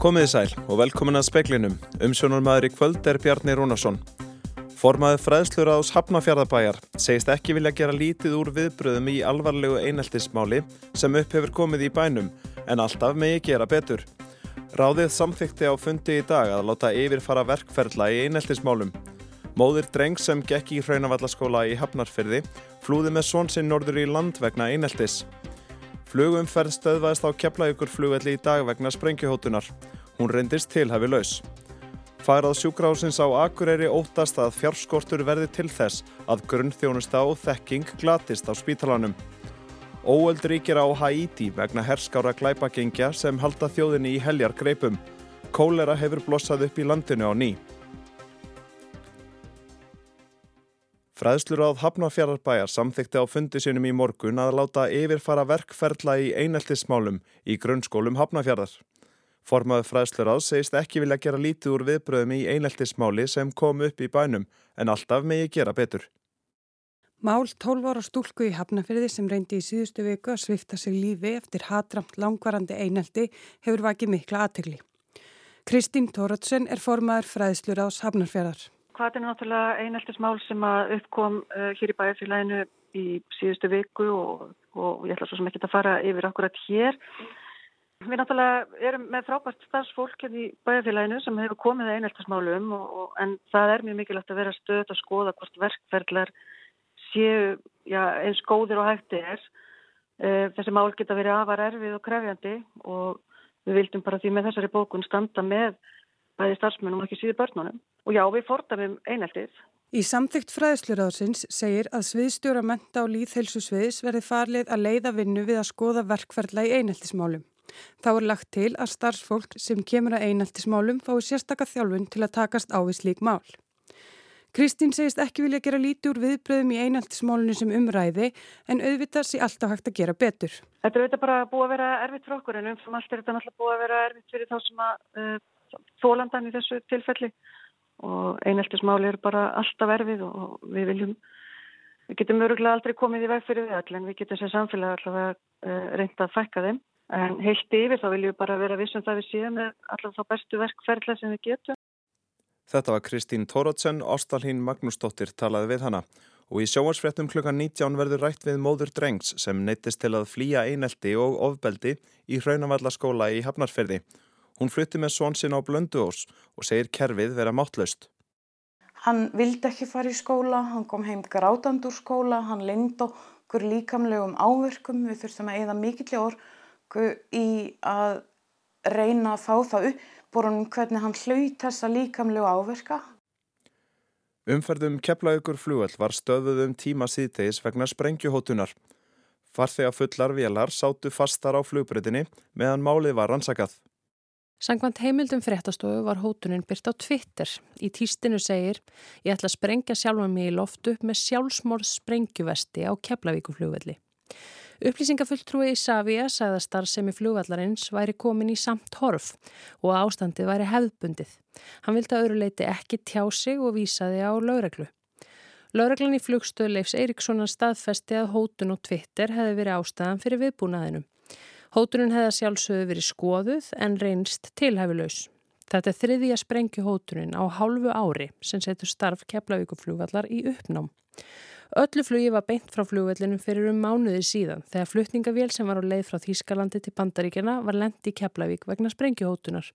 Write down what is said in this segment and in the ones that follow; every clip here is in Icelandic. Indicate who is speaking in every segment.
Speaker 1: Komiði sæl og velkomin að speklinum. Umsjónarmæður í kvöld er Bjarni Rúnarsson. Formaður fræðslur ás Hafnafjörðabæjar segist ekki vilja gera lítið úr viðbröðum í alvarlegu eineltismáli sem upp hefur komið í bænum en alltaf megi gera betur. Ráðið samþykti á fundi í dag að láta yfirfara verkferðla í eineltismálum. Móðir dreng sem gekk í hraunavallaskóla í Hafnarfyrði flúði með svonsinn norður í land vegna eineltis. Flugumferð stöðvaðist á Keflavíkur flugvelli í dag vegna sprengjuhótunar. Hún reyndist tilhafi laus. Fagrað sjúkrahúsins á Akureyri óttast að fjárskortur verði til þess að grunnþjónusta og þekking glatist á spítalanum. Óöld ríkir á Haiti vegna herskára glæpagengja sem halda þjóðinni í heljar greipum. Kólera hefur blossað upp í landinu á ný. Fræðslur áð Hafnarfjörðarbæjar samþykti á fundi sinum í morgun að láta yfirfara verkferðla í eineltismálum í grunnskólum Hafnarfjörðar. Formaður fræðslur áð segist ekki vilja gera lítið úr viðbröðum í eineltismáli sem kom upp í bænum en alltaf megi gera betur.
Speaker 2: Mál 12 ára stúlku í Hafnarfjörði sem reyndi í síðustu viku að svifta sig lífi eftir hatramt langvarandi einelti hefur vakið mikla aðtegli. Kristín Tóratsen er formaður fræðslur áðs Hafnarfjörðar.
Speaker 3: Hvað er náttúrulega eineltismál sem að uppkom uh, hér í bæjarfélaginu í síðustu viku og, og ég ætla svo sem ekki að fara yfir akkurat hér. Við náttúrulega erum með frábært starfsfólk hérna í bæjarfélaginu sem hefur komið að og, en það er mjög mikilvægt að vera stöð að skoða hvort verkferðlar séu já, eins góðir og hægti er. Uh, þessi mál geta verið afar erfið og krefjandi og við vildum bara því með þessari bókun standa með bæði starfsmennum og ekki síði börnunum. Og já, við fordamum eineltið.
Speaker 2: Í samþygt fræðslurásins segir að sviðstjóra menta og líðhelsu sviðs verði farlið að leiða vinnu við að skoða verkferðla í eineltismálum. Þá er lagt til að starfsfólk sem kemur að eineltismálum fái sérstakka þjálfun til að takast á við slík mál. Kristín segist ekki vilja gera líti úr viðbröðum í eineltismálunum sem umræði en auðvitað sé alltaf hægt að gera betur.
Speaker 3: Þetta er auðvitað bara búið að vera erfitt fyrir okkur en umfram allt er þetta náttúrulega búið að vera erfitt fyrir þá sem að uh, þólandan í þessu tilfelli og eineltismáli er bara alltaf erfið og við viljum, við getum öruglega aldrei komið í veg fyrir við all en við getum sem samfélag allavega uh, reynda að fækka þeim en heilt yfir þá viljum við bara vera vissum það við séum með allavega þá bestu verkferðla sem við getum.
Speaker 1: Þetta var Kristín Tórótsen, Ástalín Magnúsdóttir talaði við hana og í sjóarsfrettum klukkan 19 verður rætt við móður drengs sem neytist til að flýja einelti og ofbeldi í Hraunavallaskóla í Hafnarferði Hún flutti með svon sinn á Blönduós og segir kerfið vera máttlaust.
Speaker 4: Hann vildi ekki fara í skóla, hann kom heim grátand úr skóla, hann lind okkur líkamlegum áverkum. Við þurftum að eða mikill orku í að reyna að fá það upp borunum hvernig hann hlaut þessa líkamlegu áverka.
Speaker 1: Umferðum Keflaugur flugall var stöðuð um tíma síðtegis vegna sprengjuhótunar. Farþega fullar velar sátu fastar á flugbröðinni meðan málið var rannsakað.
Speaker 5: Sangvand heimildum fréttastofu var hótunin byrt á Twitter. Í týstinu segir ég ætla að sprengja sjálfa mig í loftu með sjálfsmorð sprengjuvesti á Keflavíkuflugvelli. Upplýsingafulltrúi í Savia sagði að starfsemi flugvallarins væri komin í samt horf og ástandið væri hefðbundið. Hann vildi að öruleiti ekki tjá sig og vísaði á lögreglu. Lögreglan í flugstöðu Leifs Eiríkssonar staðfesti að hótun og Twitter hefði verið ástæðan fyrir viðbúnaðinum. Hóturinn hefða sjálfsögðu verið skoðuð en reynst tilhæfilaus. Þetta er þriðja sprengjuhóturinn á hálfu ári sem setur starf Keflavíkuflugvallar í uppnám. Öllu flugi var beint frá flugvallinu fyrir um mánuði síðan þegar flutningavél sem var á leið frá Þýskalandi til Bandaríkjana var lendi í Keflavík vegna sprengjuhótunar.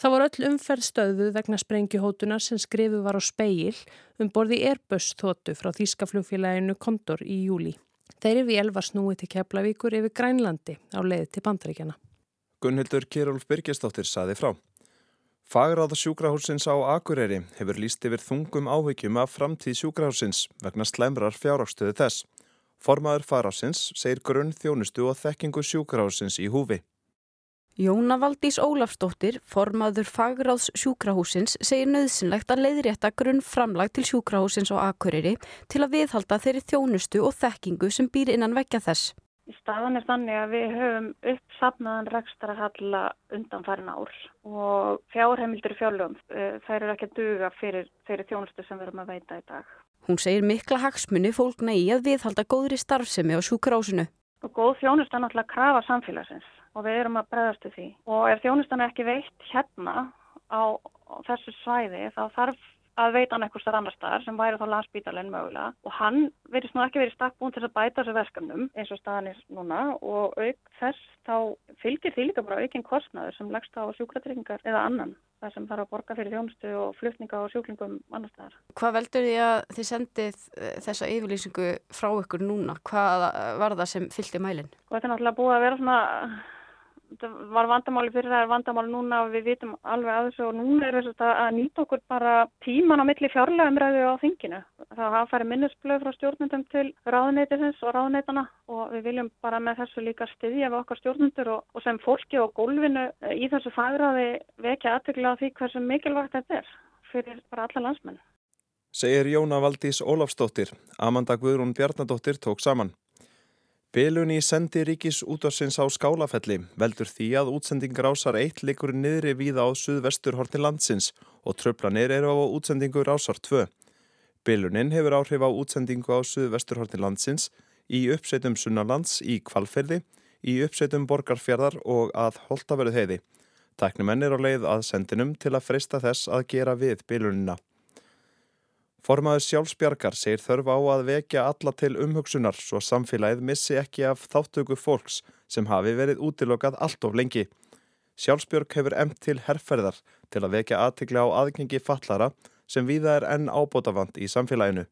Speaker 5: Það var öll umferð stöðuð vegna sprengjuhótunar sem skrifu var á speil um borði Airbus þóttu frá Þýskaflugfélaginu Kondor í júli. Þeirri vél var snúið til Keflavíkur yfir Grænlandi á leið til bandaríkjana.
Speaker 1: Gunnhildur Kjærólf Byrkistóttir saði frá. Fagráða sjúkrahúsins á Akureyri hefur líst yfir þungum áhyggjum af framtíð sjúkrahúsins vegna slemrar fjárrakstöðu þess. Formaður farásins segir grunn þjónustu og þekkingu sjúkrahúsins í húfi.
Speaker 6: Jóna Valdís Ólafsdóttir, formaður fagráðs sjúkrahúsins, segir nöðsynlegt að leiðrétta grunn framlag til sjúkrahúsins og Akureyri til að viðhalda þeirri þjónustu og þekkingu sem býr innan vekja þess.
Speaker 3: Staðan er þannig að við höfum uppsafnaðan rekstarhalla undan farin ár og fjárheimildur í fjárlöfum, eh, þær eru ekki að duga fyrir þeirri þjónustu sem við erum að veita í dag.
Speaker 6: Hún segir mikla hagsmunni fólkna í að viðhalda góðri starfsemi á sjúkrahúsinu.
Speaker 3: Og góð þjónustu er náttúrulega að krafa samfélagsins og við erum að bregðastu því og ef þjónustan er ekki veitt hérna á þessu svæði þá þarf að veita hann eitthvað starf annar staðar sem væri þá landsbítalinn mögulega og hann verið svona ekki verið stakk búin til að bæta þessu verkefnum eins og staðan er núna og auk þess þá fylgir því líka bara aukinn kostnaður sem leggst á sjúkratryggingar eða annan það sem þarf að borga fyrir þjónustu og flutninga og sjúklingum annar staðar.
Speaker 6: Hvað veldur því að þið sendið eh, þessa yfirlýsingu frá ykkur núna? Hvað var það sem fylgti mælinn?
Speaker 3: Þetta er náttúrulega búið að vera svona var vandamáli fyrir það er vandamáli núna og við vitum alveg að þessu og núna er þess að nýta okkur bara tíman á milli fjárlega umræðu á þinginu. Það færið minnisblöð frá stjórnundum til ráðneitisins og ráðneitana og við viljum bara með þessu líka styðja við okkar stjórnundur og, og sem fólki og gólfinu í þessu fagræði vekja aðtökla því hversu mikilvægt þetta er fyrir bara alla landsmenn.
Speaker 1: Segir Jóna Valdís Ólafsdóttir, Amanda Guðrún Bjarnadóttir tók saman. Bilun í sendi ríkis útvarsins á skálafelli veldur því að útsendingar ásar eitt likur niðri víða á suðvestur horti landsins og tröflanir eru á útsendingur ásar 2. Bilunin hefur áhrif á útsendingu á suðvestur horti landsins í uppseitum sunnalands í kvalferði, í uppseitum borgarfjörðar og að holtaverðu heiði. Tæknumenn er á leið að sendinum til að freysta þess að gera við bilunina. Formaður sjálfsbjargar segir þörf á að vekja alla til umhugsunar svo samfélagið missi ekki af þáttöku fólks sem hafi verið útilokað allt of lengi. Sjálfsbjörg hefur emt til herrferðar til að vekja aðtikla á aðgengi fallara sem viða er enn ábótavand í samfélaginu.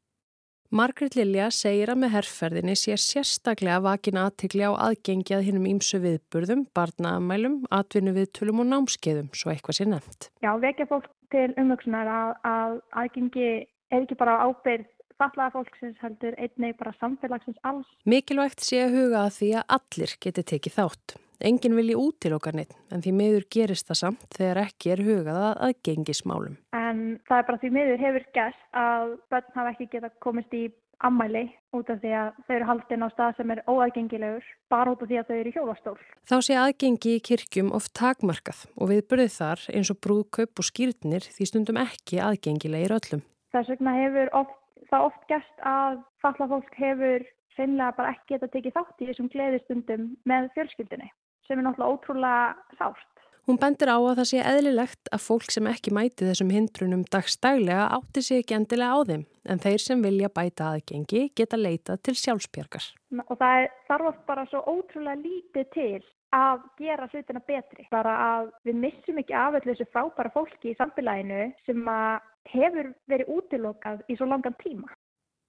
Speaker 5: Margrit Lilja segir að með herrferðinni sé sérstaklega vakin aðtikli á aðgengi að hinnum ímsu viðburðum, barnaamælum, atvinnu viðtölum og námskeiðum, svo eitthvað sé nefnt.
Speaker 7: Já, vekja fólk til umhugsunar að, að aðgengi er ekki bara ábyrð fallaða fólksins heldur einnig bara samfélagsins alls.
Speaker 5: Mikilvægt sé að huga að því að allir geti tekið þátt. Engin vilji út til okkar neitt en því miður gerist það samt þegar ekki er hugaða að gengismálum.
Speaker 7: En það er bara því miður hefur gæst að börn hafa ekki geta komist í ammæli út af því að þau eru haldin á stað sem er óaðgengilegur bara út af því að þau eru í hjólastól.
Speaker 5: Þá sé aðgengi í kirkjum oft takmarkað og við börðið þar eins og brúðkaup og skýrtnir því stundum ekki aðgengilegir öllum.
Speaker 7: Þess vegna hefur oft, það oft gæst að falla fólk hefur sennilega bara ekki geta tekið þátt í þessum gleðistundum með fjölskyldinni sem er náttúrulega ótrúlega sást.
Speaker 5: Hún bendir á að það sé eðlilegt að fólk sem ekki mæti þessum hindrunum dagstaglega átti sig ekki endilega á þeim en þeir sem vilja bæta aðgengi geta leitað til sjálfsbjörgar.
Speaker 7: Og það er, þarf oft bara svo ótrúlega lítið til að gera hlutina betri. Bara að við missum ekki af þessu frábæra fólki í samfélaginu sem að hefur verið útilokað í svo langan tíma.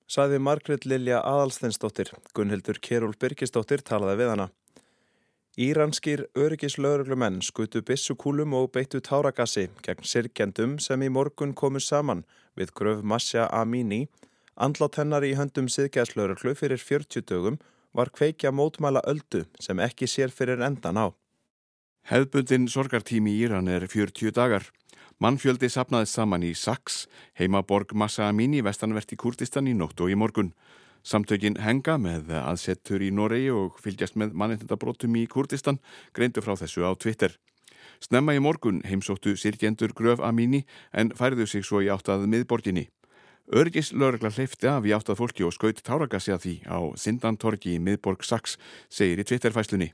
Speaker 1: Saði Margret Lilja Adalsteinsdóttir, Gunnhildur Kerúl Birgisdóttir talaði við hana. Íranskir öryggislauruglumenn skutu bissukúlum og beittu táragassi gegn sirkjendum sem í morgun komu saman við gröf Masja Amini. Andlátt hennar í höndum siðgæðslauruglu fyrir 40 dögum var kveikja mótmæla öldu sem ekki sér fyrir endan á.
Speaker 8: Hefðbundin sorgartími í Íran er 40 dagar. Mannfjöldi sapnaðist saman í Saks, heimaborg Massa Amini vestanvert í Kurdistan í nótt og í morgun. Samtökin Henga með aðsettur í Noregi og fylgjast með mannindabrótum í Kurdistan greindu frá þessu á Twitter. Snemma í morgun heimsóttu sirkjendur Gröf Amini en færðu sig svo í áttað miðborginni. Örgis lögregla hleyfti af í áttað fólki og skaut táragassi að því á Sindantorgi í miðborg Saks, segir í Twitterfæslunni.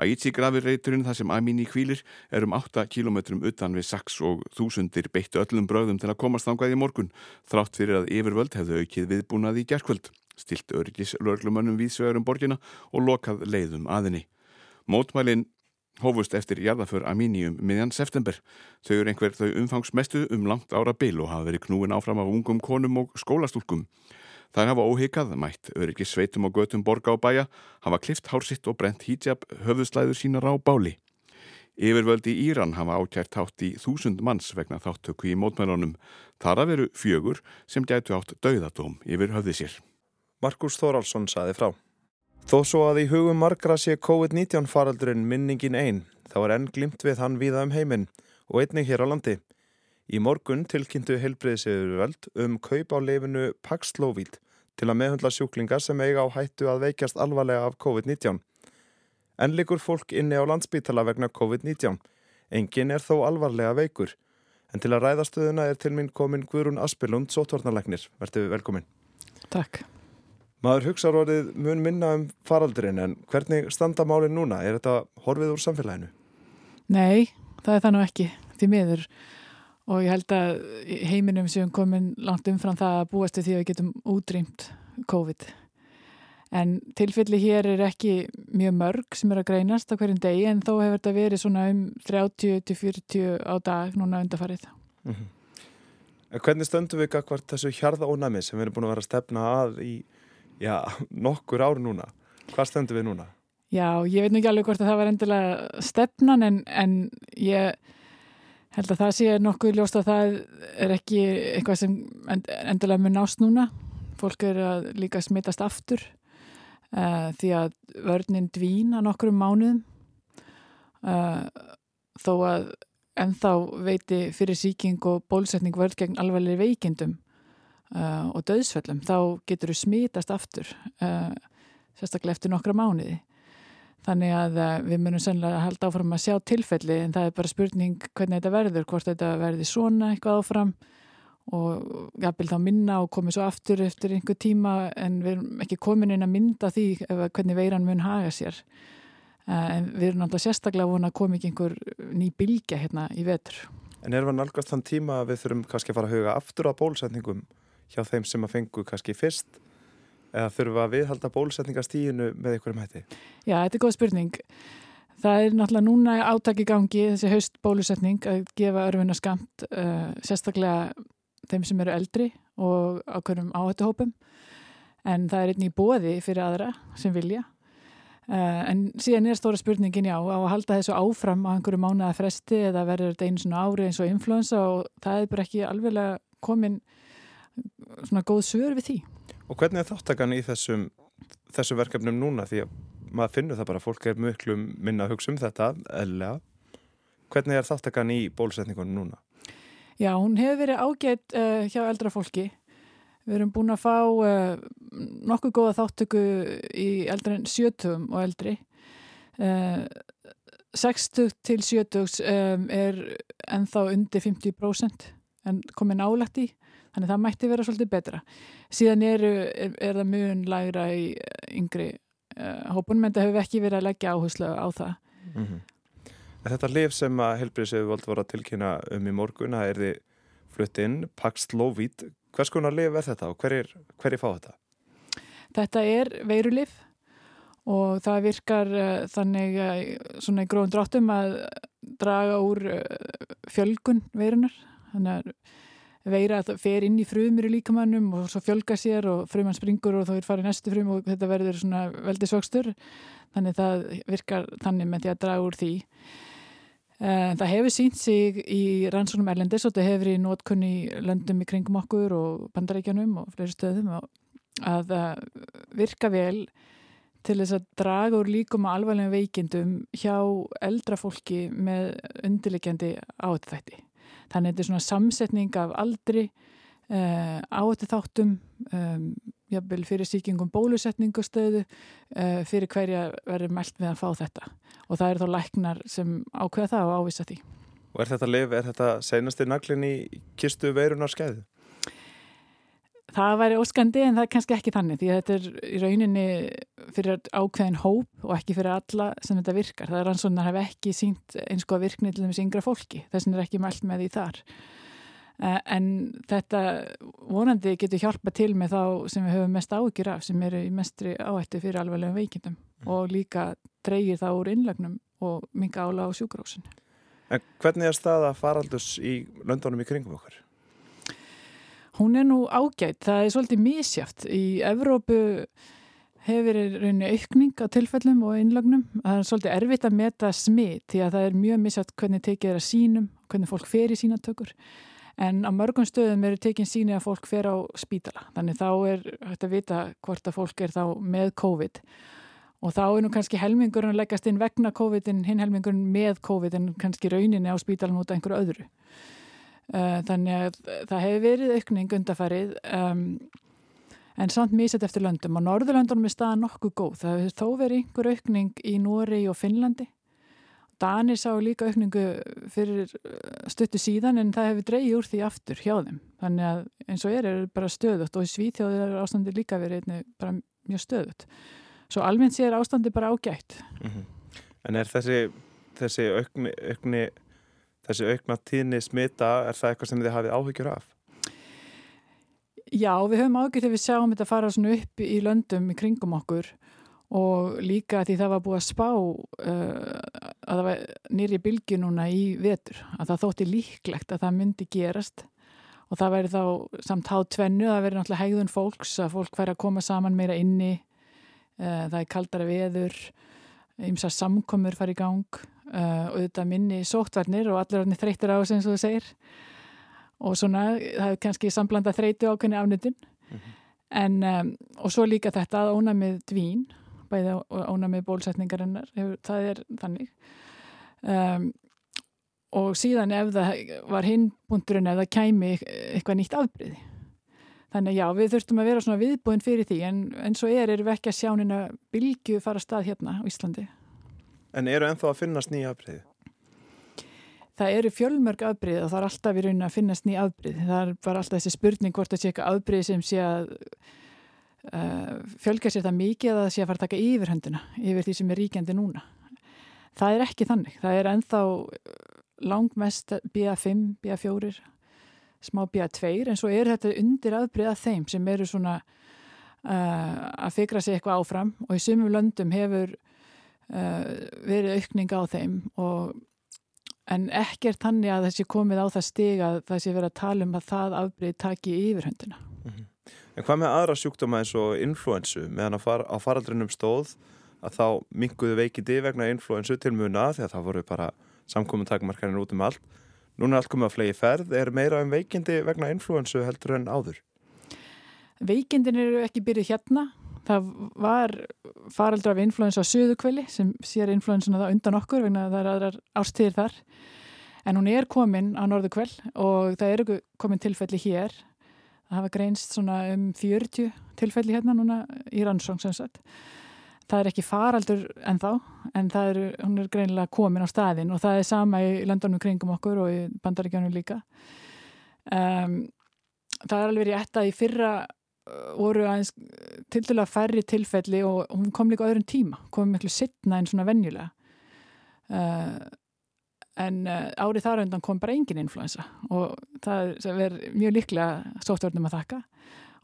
Speaker 8: Haiti grafirreiturinn þar sem Amini kvílir er um 8 km utan við Saks og þúsundir beittu öllum bröðum til að komast þangað í morgun þrátt fyrir að yfirvöld hefðu aukið viðbúnað í gerðkvöld, stilt örgis löglumönnum vísvegarum borgina og lokað leiðum aðinni. Mótmælinn hófust eftir jarðaför Aminium miðjan september. Þau eru einhver þau umfangsmestu um langt ára bil og hafa verið knúin áfram af ungum konum og skólastúlkum. Það hafa óhyggjað, mætt öryggi sveitum og götum borga á bæja, hafa klift hársitt og brent hijab höfðuslæður sínar á báli. Yfirvöldi í Íran hafa ákjært hátt í þúsund manns vegna þáttöku í mótmælunum. Þar að veru fjögur sem gætu átt dauðadóm yfir höfði sér.
Speaker 1: Markus Þóraldsson saði frá. Þó svo að í hugum margra sé COVID-19 faraldurinn minningin einn, þá er enn glimt við hann viða um heiminn og einnig hér á landi. Í morgun tilkynntu heilbreyðsöðurveld um kaup á leifinu Paxlovid til að meðhundla sjúklingar sem eiga á hættu að veikjast alvarlega af COVID-19. En likur fólk inni á landsbítala vegna COVID-19. Engin er þó alvarlega veikur. En til að ræða stöðuna er til minn komin Guðrún Aspilund, sótvarnalegnir. Vertu velkomin.
Speaker 9: Takk.
Speaker 1: Maður hugsa orðið mun minna um faraldurinn en hvernig standa málinn núna? Er þetta horfið úr samfélaginu?
Speaker 9: Nei, það er það nú ekki því miður og ég held að heiminum sem komin langt umfram það að búast við því að við getum útrýmt COVID. En tilfelli hér er ekki mjög mörg sem er að greinast á hverjum degi en þó hefur þetta verið svona um 30-40 á dag núna undarfarið. Mm -hmm.
Speaker 1: Hvernig stöndum við akkvært þessu hjarða ónæmi sem við erum búin að vera að stefna að í já, nokkur ári núna? Hvað stöndum við núna?
Speaker 9: Já, ég veit nú ekki alveg hvort að það var endilega stefnan en, en ég held að það sé nokkuð ljóst að það er ekki eitthvað sem endilega mun nást núna. Fólk er að líka smittast aftur uh, því að vörninn dvína nokkrum mánuðum uh, þó að ennþá veiti fyrir síking og bólsetning vörð gegn alveglega veikindum uh, og döðsföllum þá getur þú smitast aftur sérstaklega eftir nokkra mánuði. Þannig að eh, við munum sannlega að halda áfram að sjá tilfelli en það er bara spurning hvernig þetta verður, hvort þetta verður svona eitthvað áfram og jafnvel þá minna og komið svo aftur eftir einhver tíma en við erum ekki komin inn að mynda því hvernig veiran mun haga sér. En við erum náttúrulega sérstaklega vona að komi ekki einhver ný bilgja hérna í vetur.
Speaker 1: En er það nálgast þann tíma að við þurfum kannski að fara að huga aftur á bólsetningum hjá þeim sem að fengu kannski fyrst eða við að viðhalda bólusetningastíðinu með einhverjum hætti?
Speaker 9: Já, þetta er góð spurning. Það er náttúrulega núna átaki gangi þessi haust bólusetning að gefa örfuna skamt uh, sérstaklega þeim sem eru eldri og ákveðum áhættuhópum en það er einnig í bóði fyrir aðra sem vilja. Uh, en síðan er stóra spurningin já á að halda þessu áfram á einhverju mánuða fresti eða verður þetta einu svona ári eins og influensa og það er bara ekki alveg komin svona góð svör við því.
Speaker 1: Og hvernig er þáttakann í þessum, þessum verkefnum núna? Því að maður finnur það bara, fólk er mjög minna að hugsa um þetta, eðlega. Hvernig er þáttakann í bólusetningunum núna?
Speaker 9: Já, hún hefur verið ágætt uh, hjá eldra fólki. Við erum búin að fá uh, nokkuð góða þáttöku í eldra en 70 og eldri. Uh, 60 til 70 um, er ennþá undir 50% en komið nálægt í þannig að það mætti vera svolítið betra síðan er, er, er það mjög lægra í yngri uh, hópunum en það hefur ekki verið að leggja áherslu á það mm -hmm.
Speaker 1: Þetta liv sem að helbriðsöfu vald voru að tilkynna um í morgun það er því flutt inn Paxlovid, hvers konar liv er þetta og hver er, hver er fá þetta?
Speaker 9: Þetta er veirulif og það virkar uh, þannig uh, svona í gróðum dráttum að draga úr fjölgun veirunar þannig að veira að það fer inn í frumir í líkamannum og svo fjölga sér og frumann springur og þá er farið næstu frum og þetta verður svona veldig svöxtur þannig það virkar þannig með því að draga úr því. Eh, Það hefur sínt sig í rannsónum erlendis og þetta hefur í nótkunni löndum í kringum okkur og bandaríkjanum og fleiri stöðum að virka vel til þess að draga úr líkum á alvarlega veikindum hjá eldra fólki með undirleikjandi áttþætti Þannig að þetta er svona samsetning af aldri, uh, eh, áhættu þáttum, um, jafnvel fyrir síkingum bólusetningustöðu, uh, fyrir hverja verður mælt við að fá þetta. Og það eru þá læknar sem ákveða það og ávisa því.
Speaker 1: Og er þetta liv, er þetta senasti naglin í kistu veirunar skeiðu?
Speaker 9: Það væri óskandi en það er kannski ekki þannig því að þetta er í rauninni fyrir ákveðin hóp og ekki fyrir alla sem þetta virkar. Það er rannsóknar hef ekki sínt eins og virkni til þessi yngra fólki. Þessin er ekki mælt með því þar. Eh, en þetta vonandi getur hjálpa til með þá sem við höfum mest áhyggjur af sem eru í mestri áhættu fyrir alveglega veikindum mm. og líka dreyir það úr innlagnum og minga ála á sjúkrósinu.
Speaker 1: En hvernig er staða faraldus í löndunum í kringum okkar?
Speaker 9: Hún er nú ágætt, það er svolítið mísjátt. Í Evrópu hefur rauninni aukning á tilfellum og innlagnum. Það er svolítið erfitt að meta smit því að það er mjög mísjátt hvernig tekið er að sínum, hvernig fólk fer í sínatökur. En á mörgum stöðum eru tekinn síni að fólk fer á spítala. Þannig þá er hægt að vita hvort að fólk er þá með COVID. Og þá er nú kannski helmingurinn að leggast inn vegna COVID en hinn helmingurinn með COVID en kannski rauninni á spítalan út af einhverju öðru. Eh, þannig að það hefur verið aukning undarfarið um, en samt mísett eftir löndum og Norðurlöndunum er staðan nokkuð góð. Það hefur þó verið einhver aukning í Nóri og Finnlandi Danir sá líka aukningu fyrir uh, stuttu síðan en það hefur dreyið úr því aftur hjá þeim. Þannig að eins og er er bara stöðut og í Svíþjóðir er ástandi líka verið einni bara mjög stöðut. Svo almennt sé er ástandi bara ágætt. Mm -hmm.
Speaker 1: En er þessi, þessi aukni, aukni þessi aukna tíðni smita, er það eitthvað sem þið hafið áhyggjur af?
Speaker 9: Já, við höfum ágjört ef við sjáum þetta fara svona upp í löndum í kringum okkur og líka því það var búið að spá uh, að það var nýri bylgi núna í vetur að það þótti líklegt að það myndi gerast og það væri þá samt hátt tvennu, það veri náttúrulega hegðun fólks að fólk væri að koma saman meira inni uh, það er kaldara veður ymsa samkomur fari í gang og þetta minni sóttvarnir og allir þreytir á þess eins og þú segir. Og svona, það er kannski samblanda þreyti ákveðni afnutun mm -hmm. en um, og svo líka þetta að ónamið dvín bæði ónamið bólsetningarinnar það er þannig. Um, og síðan ef það var hinbúndurinn ef það kæmi eitthvað nýtt afbríði þannig já, við þurftum að vera svona viðbúin fyrir því en, en svo er, erum við ekki að sjá nýna bilgu fara stað hérna á Íslandi
Speaker 1: En eru ennþá að finnast nýja afbríði?
Speaker 9: það eru fjölmörg afbrið og það er alltaf í raunin að finnast ný afbrið. Það bara alltaf þessi spurning hvort það sé eitthvað afbrið sem sé að uh, fjölga sér það mikið að það sé að fara að taka yfir hönduna, yfir því sem er ríkjandi núna. Það er ekki þannig. Það er enþá langmest BA5, BA4, smá BA2 en svo er þetta undir afbrið að þeim sem eru svona uh, að fikra sig eitthvað áfram og í sumum löndum hefur uh, verið aukning á þeim og en ekkert þannig að þessi komið á það stig að þessi verið að tala um að það afbreyð taki yfirhundina. Mm -hmm.
Speaker 1: En hvað með aðra sjúkdóma eins og influensu meðan að far, á faraldrinum stóð að þá minguðu veikindi vegna influensu til muna því að það voru bara samkominn takmarkarinn út um allt. Núna er allt komið að flegi ferð. Er meira um veikindi vegna influensu heldur en áður?
Speaker 9: Veikindin eru ekki byrjuð hérna. Það var faraldur af influensa á söðukveli sem sér influensuna það undan okkur vegna það er aðrar ástíðir þar. En hún er komin á norðu kveld og það eru komin tilfelli hér. Það hafa greinst svona um 40 tilfelli hérna núna í rannsóng sem sagt. Það er ekki faraldur en þá en er, hún er greinilega komin á staðin og það er sama í landunum kringum okkur og í bandaríkjónum líka. Um, það er alveg rétt að í fyrra voru aðeins til dæla færri tilfelli og hún kom líka öðrum tíma kom miklu sittna en svona venjulega uh, en uh, árið þar undan kom bara engin influensa og það er mjög líklega sóttverðnum að þakka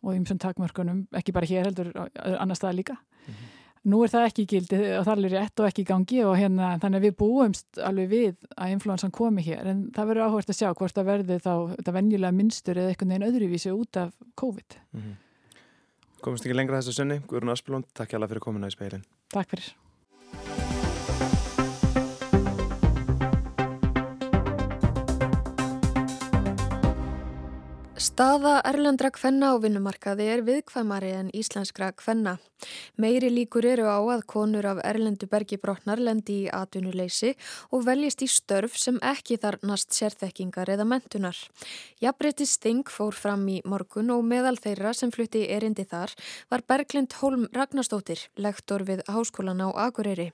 Speaker 9: og í umsum takmörkunum, ekki bara hér heldur annar stað líka mm -hmm. nú er það ekki gildi og það er rétt og ekki í gangi og hérna þannig að við búumst alveg við að influensan komi hér en það verður áhverst að sjá hvort það verður þá þetta venjulega minnstur eða einhvern veginn öðruvísi út af COVID mm -hmm.
Speaker 1: Komist ekki lengra þessu sunni, Guðrún Aspelund, takk hjá alla fyrir komuna í speilin
Speaker 9: Takk fyrir
Speaker 10: Staða erlendra kvenna á vinnumarkaði er viðkvæmari en íslenskra kvenna. Meiri líkur eru á að konur af erlendu bergi brotnar lendi í atvinnuleysi og veljist í störf sem ekki þarnast sérþekkingar eða mentunar. Jafnbreytti Sting fór fram í morgun og meðal þeirra sem flutti erindi þar var Berglind Holm Ragnarstóttir, lektor við Háskólan á Akureyri.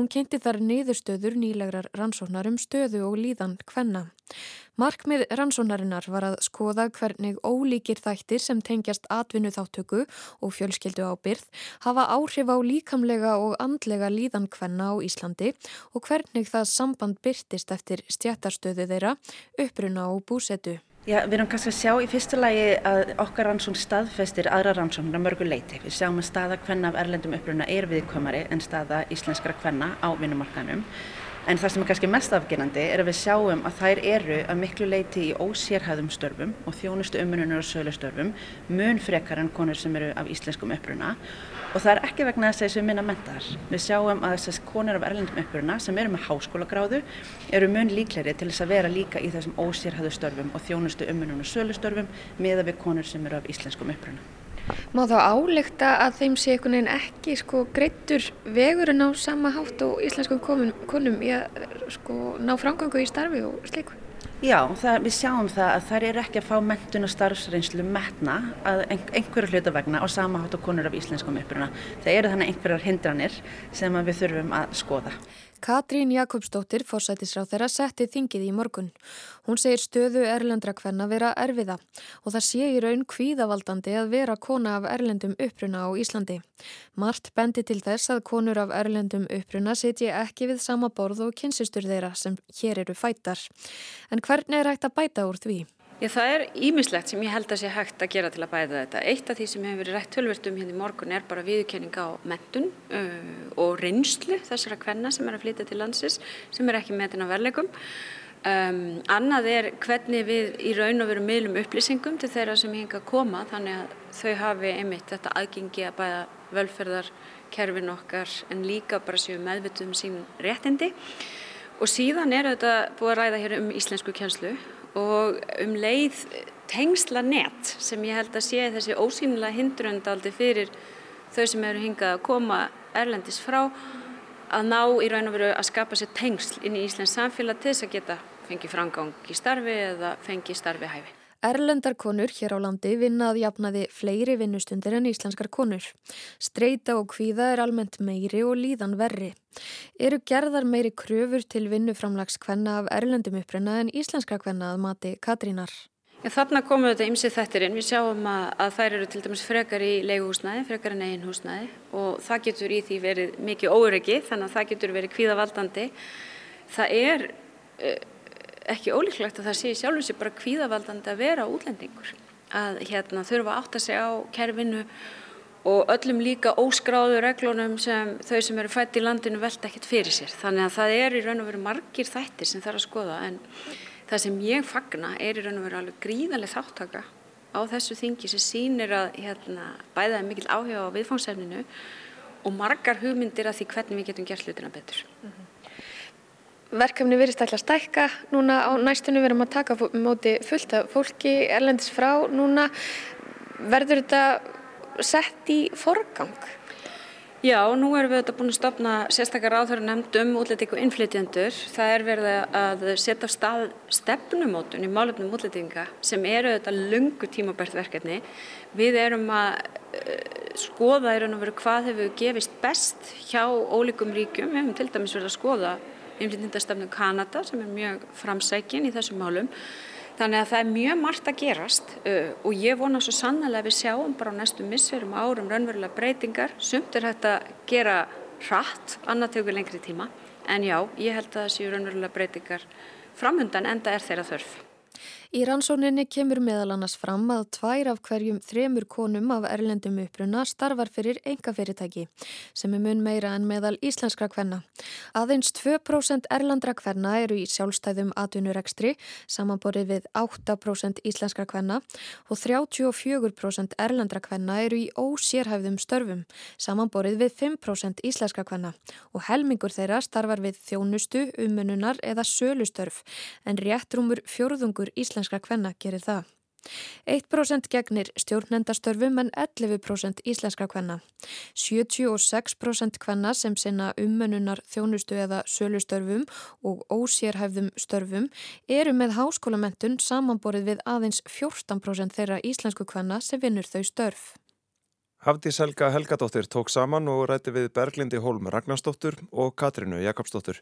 Speaker 10: Hún kynnti þar niðurstöður nýlegrar rannsóknar um stöðu og líðan kvenna. Markmið rannsónarinnar var að skoða hvernig ólíkir þættir sem tengjast atvinnu þáttöku og fjölskyldu ábyrð hafa áhrif á líkamlega og andlega líðan hvenna á Íslandi og hvernig það samband byrtist eftir stjættarstöðu þeirra, uppruna og búsetu.
Speaker 11: Já, við erum kannski að sjá í fyrsta lagi að okkar rannsón staðfestir aðra rannsóknar mörgu leiti. Við sjáum að staða hvenna af erlendum uppruna er viðkomari en staða íslenskra hvenna á vinnumarkanum. En það sem er kannski mest afgjörnandi er að við sjáum að þær eru að miklu leiti í ósérhæðum störfum og þjónustu umununar og sögustörfum mun frekar en konur sem eru af íslenskum uppruna og það er ekki vegna þess að þessu minna mentar. Við sjáum að þessast konur af erlendum uppruna sem eru með háskólagráðu eru mun líkleri til þess að vera líka í þessum ósérhæðu störfum og þjónustu umununar og sögustörfum meða við konur sem eru af íslenskum uppruna.
Speaker 10: Má þá álekta að þeim sé einhvern veginn ekki sko greittur vegurinn á sama hátt og íslenskum konum, konum í að sko ná framgangu í starfi og sliku?
Speaker 11: Já, það, við sjáum það að þær eru ekki að fá mentun og starfsreynslu metna að einhverju hluta vegna á sama hátt og konur af íslenskum uppruna. Það eru þannig einhverjar hindranir sem við þurfum að skoða.
Speaker 10: Katrín Jakobsdóttir, fórsætisráð þeirra, setti þingið í morgun. Hún segir stöðu erlendra kvenna vera erfiða og það sé í raun kvíðavaldandi að vera kona af erlendum uppruna á Íslandi. Mart bendi til þess að konur af erlendum uppruna setji ekki við sama borð og kynsistur þeirra sem hér eru fættar. En hvernig er hægt að bæta úr því?
Speaker 12: Já, það er ímislegt sem ég held að sé hægt að gera til að bæða þetta. Eitt af því sem hefur verið rætt tölvertum hérna í morgun er bara viðkenning á mentun uh, og reynslu þessara kvenna sem er að flytja til landsis sem er ekki metin á verleikum. Um, annað er hvernig við í raun og veru miðlum upplýsingum til þeirra sem hinga að koma þannig að þau hafi einmitt þetta aðgengi að bæða völferðarkerfin okkar en líka bara séu meðvituð um sín réttindi. Og síðan er þetta búið að ræða hér um íslensku kjænslu og um leið tengsla nett sem ég held að sé þessi ósýnilega hindrundaldi fyrir þau sem eru hingað að koma erlendis frá að ná í raun og veru að skapa sér tengsl inn í Íslands samfélag til þess að geta fengið frangang í starfi eða fengið starfi hæfi.
Speaker 10: Erlendar konur hér á landi vinnað jafnaði fleiri vinnustundir en íslenskar konur. Streita og kvíða er almennt meiri og líðan verri. Eru gerðar meiri kröfur til vinnuframlags kvenna af erlendum upprenna en íslenskra kvenna að mati Katrínar?
Speaker 12: Já, þarna komum við þetta ymsið þettirinn. Við sjáum að, að þær eru til dæmis frekar í leiguhúsnæði, frekar en eigin húsnæði og það getur í því verið mikið óryggi þannig að það getur verið kvíðavaldandi. Það er... Ekki ólíklegt að það sé sjálfum sér bara kvíðavaldandi að vera útlendingur. Að hérna þurfa að átta sig á kerfinu og öllum líka óskráðu reglunum sem þau sem eru fætt í landinu velta ekkert fyrir sér. Þannig að það er í raun og veru margir þættir sem það er að skoða en það sem ég fagna er í raun og veru alveg gríðarlega þáttaka á þessu þingi sem sínir að hérna, bæða mikil áhuga á viðfóngsefninu og margar hugmyndir að því hvernig við getum gert hlutina betur. Mm -hmm
Speaker 10: verkefni verist alltaf stækka núna á næstunum við erum að taka móti fullt af fólki erlendis frá núna verður þetta sett í forgang?
Speaker 12: Já, nú erum við þetta búin að stopna sérstakar áþöru nefnd um útlætíku innflytjendur. Það er verið að setja á stað stefnumótun í málefnum útlætinga sem eru þetta lungu tímabært verkefni. Við erum að uh, skoða í raun og veru hvað hefur gefist best hjá ólíkum ríkjum. Við hefum til dæmis verið að skoða innflytjandastefnu Kanada sem er mjög framsækin í þessum málum. Þannig að það er mjög margt að gerast uh, og ég vona svo sannlega að við sjáum bara á næstu misverum árum raunverulega breytingar. Sumt er hægt að gera hratt, annað tegur lengri tíma. En já, ég held að það séu raunverulega breytingar framhundan enda er þeirra þörf.
Speaker 10: Í rannsóninni kemur meðal annars fram að tvær af hverjum þremur konum af erlendum uppruna starfar fyrir enga fyrirtæki sem er mun meira en meðal íslenskra kvenna. Aðeins 2% erlandra kvenna eru í sjálfstæðum atvinnurekstri samanborið við 8% íslenskra kvenna og 34% erlandra kvenna eru í ósérhæfðum störfum samanborið við 5% íslenskra kvenna og helmingur þeirra starfar við þjónustu, umununar eða sölustörf en réttrumur fjörðungur íslenskra íslenskra kvenna gerir það. 1% gegnir stjórnendastörfum en 11% íslenskra kvenna. 76% kvenna sem sinna ummennunar þjónustu eða sölustörfum og ósérhæfðum störfum eru með háskólamentun samanborið við aðeins 14% þeirra íslensku kvenna sem vinnur þau störf.
Speaker 1: Hafdís Helga Helgadóttir tók saman og rætti við Berglindi Hólm Ragnarsdóttur og Katrinu Jakobsdóttur.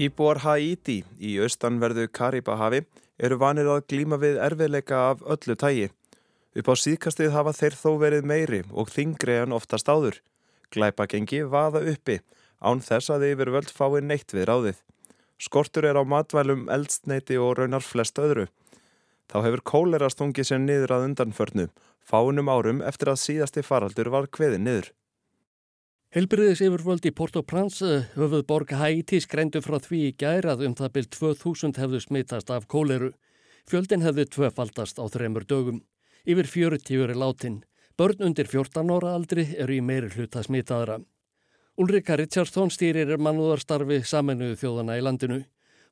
Speaker 1: Íbúar Haiti í austanverðu Karibahavi eru vanir að glíma við erfiðleika af öllu tægi. Upp á síðkastið hafa þeir þó verið meiri og þingri en oftast áður. Glæpagengi vaða uppi, án þess að yfir völd fái neitt við ráðið. Skortur er á matvælum, eldstneiti og raunar flest öðru. Þá hefur kólera stungið sér niður að undanförnu, fánum árum eftir að síðasti faraldur var kveði niður.
Speaker 13: Helbriðis yfirvöld í Port-au-Prince eh, höfuð borg Haiti skrændu frá því í gærað um það byrj 2000 hefðu smittast af kóleru. Fjöldin hefði tvöfaldast á þremur dögum. Yfir 40 er látin. Börn undir 14 ára aldri eru í meiri hluta smittaðra. Ulrika Richardson stýrir mannúðarstarfi saminuðu þjóðana í landinu.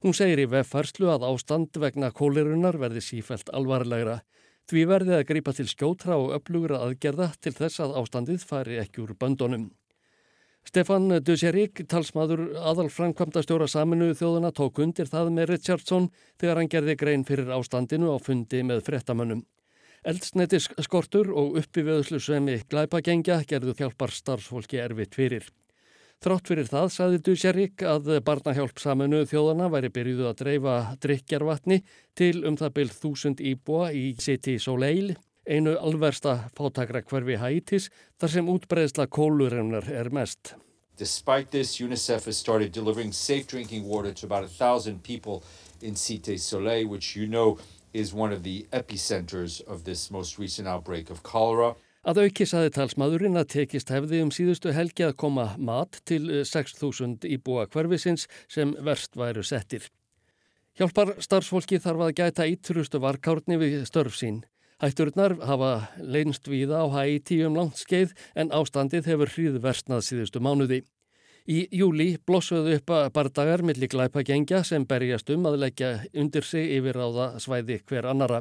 Speaker 13: Hún segir í veffarslu að ástand vegna kólerunar verði sífælt alvarlegra. Því verði að grípa til skjótra og upplugra aðgerða til þess að ástandið fari ekki úr böndunum. Stefan Dusserik, talsmaður aðal framkvæmda stjóra saminuðu þjóðuna, tók undir það með Richardson þegar hann gerði grein fyrir ástandinu á fundi með frettamönnum. Eldsneitis skortur og uppiveðslu sem í glæpagengja gerðu þjálpar starfsfólki erfitt fyrir. Þrátt fyrir það saði Dusjarik að barnahjálp saminu þjóðana væri byrjuðu að dreifa drikjarvatni til um það byrð þúsund íbúa í City Soleil, einu alversta fátakra hverfi Haitis þar sem útbreðsla kólurinnar er mest.
Speaker 14: Despite this, UNICEF has started delivering safe drinking water to about a thousand people in Cité Soleil, which you know is one of the epicenters of this most recent outbreak of cholera.
Speaker 13: Að auki saði talsmaðurinn að tekist hefði um síðustu helgi að koma mat til 6.000 eh, íbúa hverfisins sem verst væru settir. Hjálpar starfsfólki þarf að gæta ítrustu varkárni við störf sín. Hætturnar hafa leinst víða á Haiti um langt skeið en ástandið hefur hríðversnað síðustu mánuði. Í júli blossuðu upp að bardagar millir glæpagengja sem berjast um að leggja undir sig yfir á það svæði hver annara.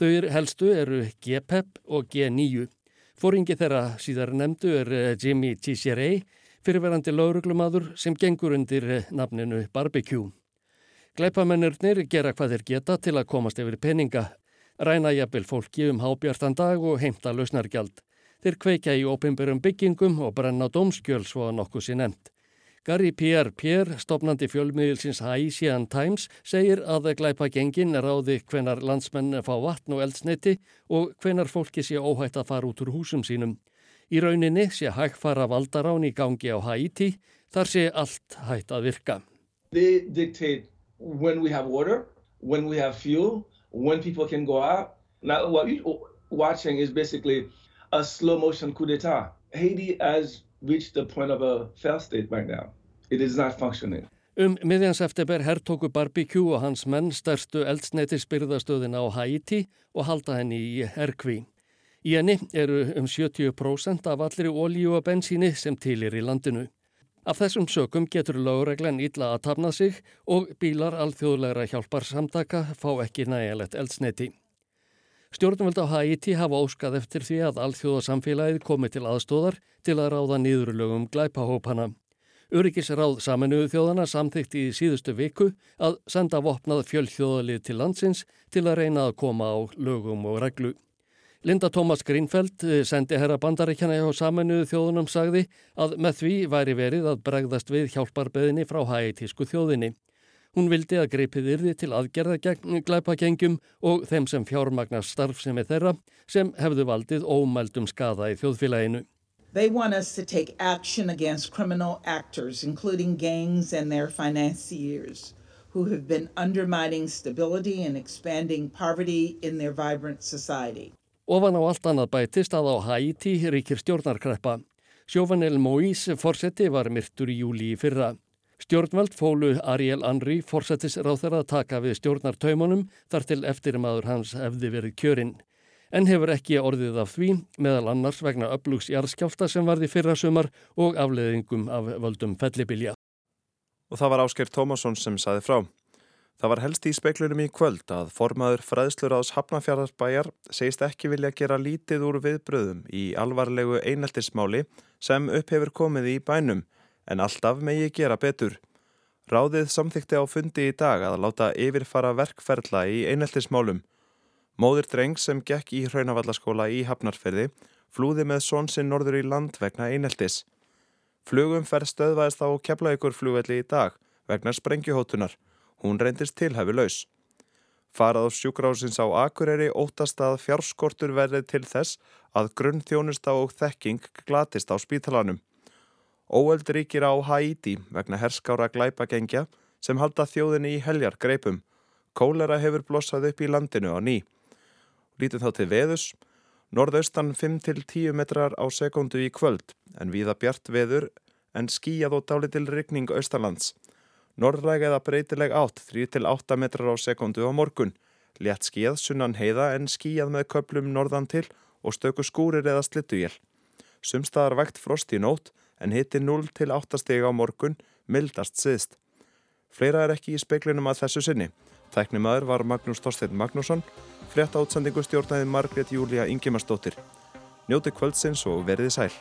Speaker 13: Þau helstu eru G-PEP og G9. Fóringi þeirra síðar nefndu er Jimmy Tisserey, fyrirverandi lauruglumadur sem gengur undir nafninu Barbecue. Gleipamennurnir gera hvað þeir geta til að komast yfir peninga, ræna jafnvel fólki um hábjartan dag og heimta lausnargjald. Þeir kveika í ópimberum byggingum og brenna dómskjöl svo að nokkuð sé nefnt. Gary Pierre Pierre, stopnandi fjölmiðilsins Haitian Times, segir að glæpa gengin ráði hvenar landsmenn fá vatn og eldsneiti og hvenar fólki sé óhætt að fara út úr húsum sínum. Í rauninni sé hægfara valdarán í gangi á Haiti, þar sé allt hætt að virka.
Speaker 15: They dictate when we have water, when we have fuel, when people can go out. Now what you're watching is basically a slow motion coup d'etat. Haiti has reached the point of a fail state right now. It is not functioning.
Speaker 13: Um miðjans eftirber herrtóku Barbecue og hans menn stærstu eldsneitisbyrðastöðin á Haiti og halda henni í herkví. Í henni eru um 70% af allri ólíu og bensíni sem tilir í landinu. Af þessum sökum getur lögreglen illa að tafna sig og bílar alþjóðlegra hjálpar samtaka fá ekki nægilegt eldsneiti. Stjórnvöld á Haiti hafa óskað eftir því að alþjóðasamfélagið komi til aðstóðar til að ráða nýðurlögum glæpahópana. Öryggisráð saminuðu þjóðana samþykti í síðustu viku að senda vopnað fjöldþjóðalið til landsins til að reyna að koma á lögum og reglu. Linda Thomas Greenfeld, sendi herra bandaríkjana hjá saminuðu þjóðunum, sagði að með því væri verið að bregðast við hjálparbeðinni frá hætísku þjóðinni. Hún vildi að greipið yrði til aðgerða gegn glæpagengjum og þeim sem fjármagnar starf sem er þeirra sem hefðu valdið ómældum skada í þjóðfélaginu.
Speaker 16: They want us to take action against criminal actors, including gangs and their financiers, who have been undermining stability and expanding poverty in their vibrant society.
Speaker 13: Ofan á allt annað bætist að á Haiti ríkir stjórnarkreppa. Sjófanel Moís fórseti var myrtur í júli í fyrra. Stjórnvald fólu Ariel Henry fórsetis ráð þeirra að taka við stjórnartaumunum þar til eftirmaður hans hefði verið kjörinn en hefur ekki orðið af því meðal annars vegna upplugsjarðskjálta sem varði fyrra sumar og afleðingum af völdum fellibilja.
Speaker 1: Og það var Ásker Tómasson sem saði frá. Það var helst í speiklunum í kvöld að formaður fræðslur ás Hafnafjörðarbæjar segist ekki vilja gera lítið úr viðbröðum í alvarlegu eineltismáli sem upp hefur komið í bænum en alltaf megi gera betur. Ráðið samþykti á fundi í dag að láta yfirfara verkferðla í eineltismálum Móður dreng sem gekk í hraunavallaskóla í Hafnarferði flúði með svonsinn norður í land vegna eineltis. Flugum fer stöðvæðist á keflaugur flugvelli í dag vegna sprengjuhótunar. Hún reyndist tilhæfi laus. Farað á sjúkrásins á Akureyri óttast að fjárskortur verði til þess að grunn þjónusta og þekking glatist á spítalanum. Óöld ríkir á Haiti vegna herskára glæpagengja sem halda þjóðinni í heljar greipum. Kólera hefur blossað upp í landinu á ný. Lítum þá til veðus. Norðaustan 5-10 metrar á sekundu í kvöld en viða bjart veður en skíjað og dálitil ryggning austalands. Norðræg eða breytileg átt 3-8 metrar á sekundu á morgun. Létt skíjað sunnan heiða en skíjað með köplum norðan til og stöku skúrir eða slittuél. Sumstaðar vægt frost í nótt en hitti 0-8 steg á morgun, mildast siðst. Fleira er ekki í speiklinum að þessu sinni. Tæknimaður var Magnús Þorstein Magnússon, frétta átsendingu stjórnaði Margret Júlia Ingimarsdóttir. Njóti kvöldsins og verði sæl.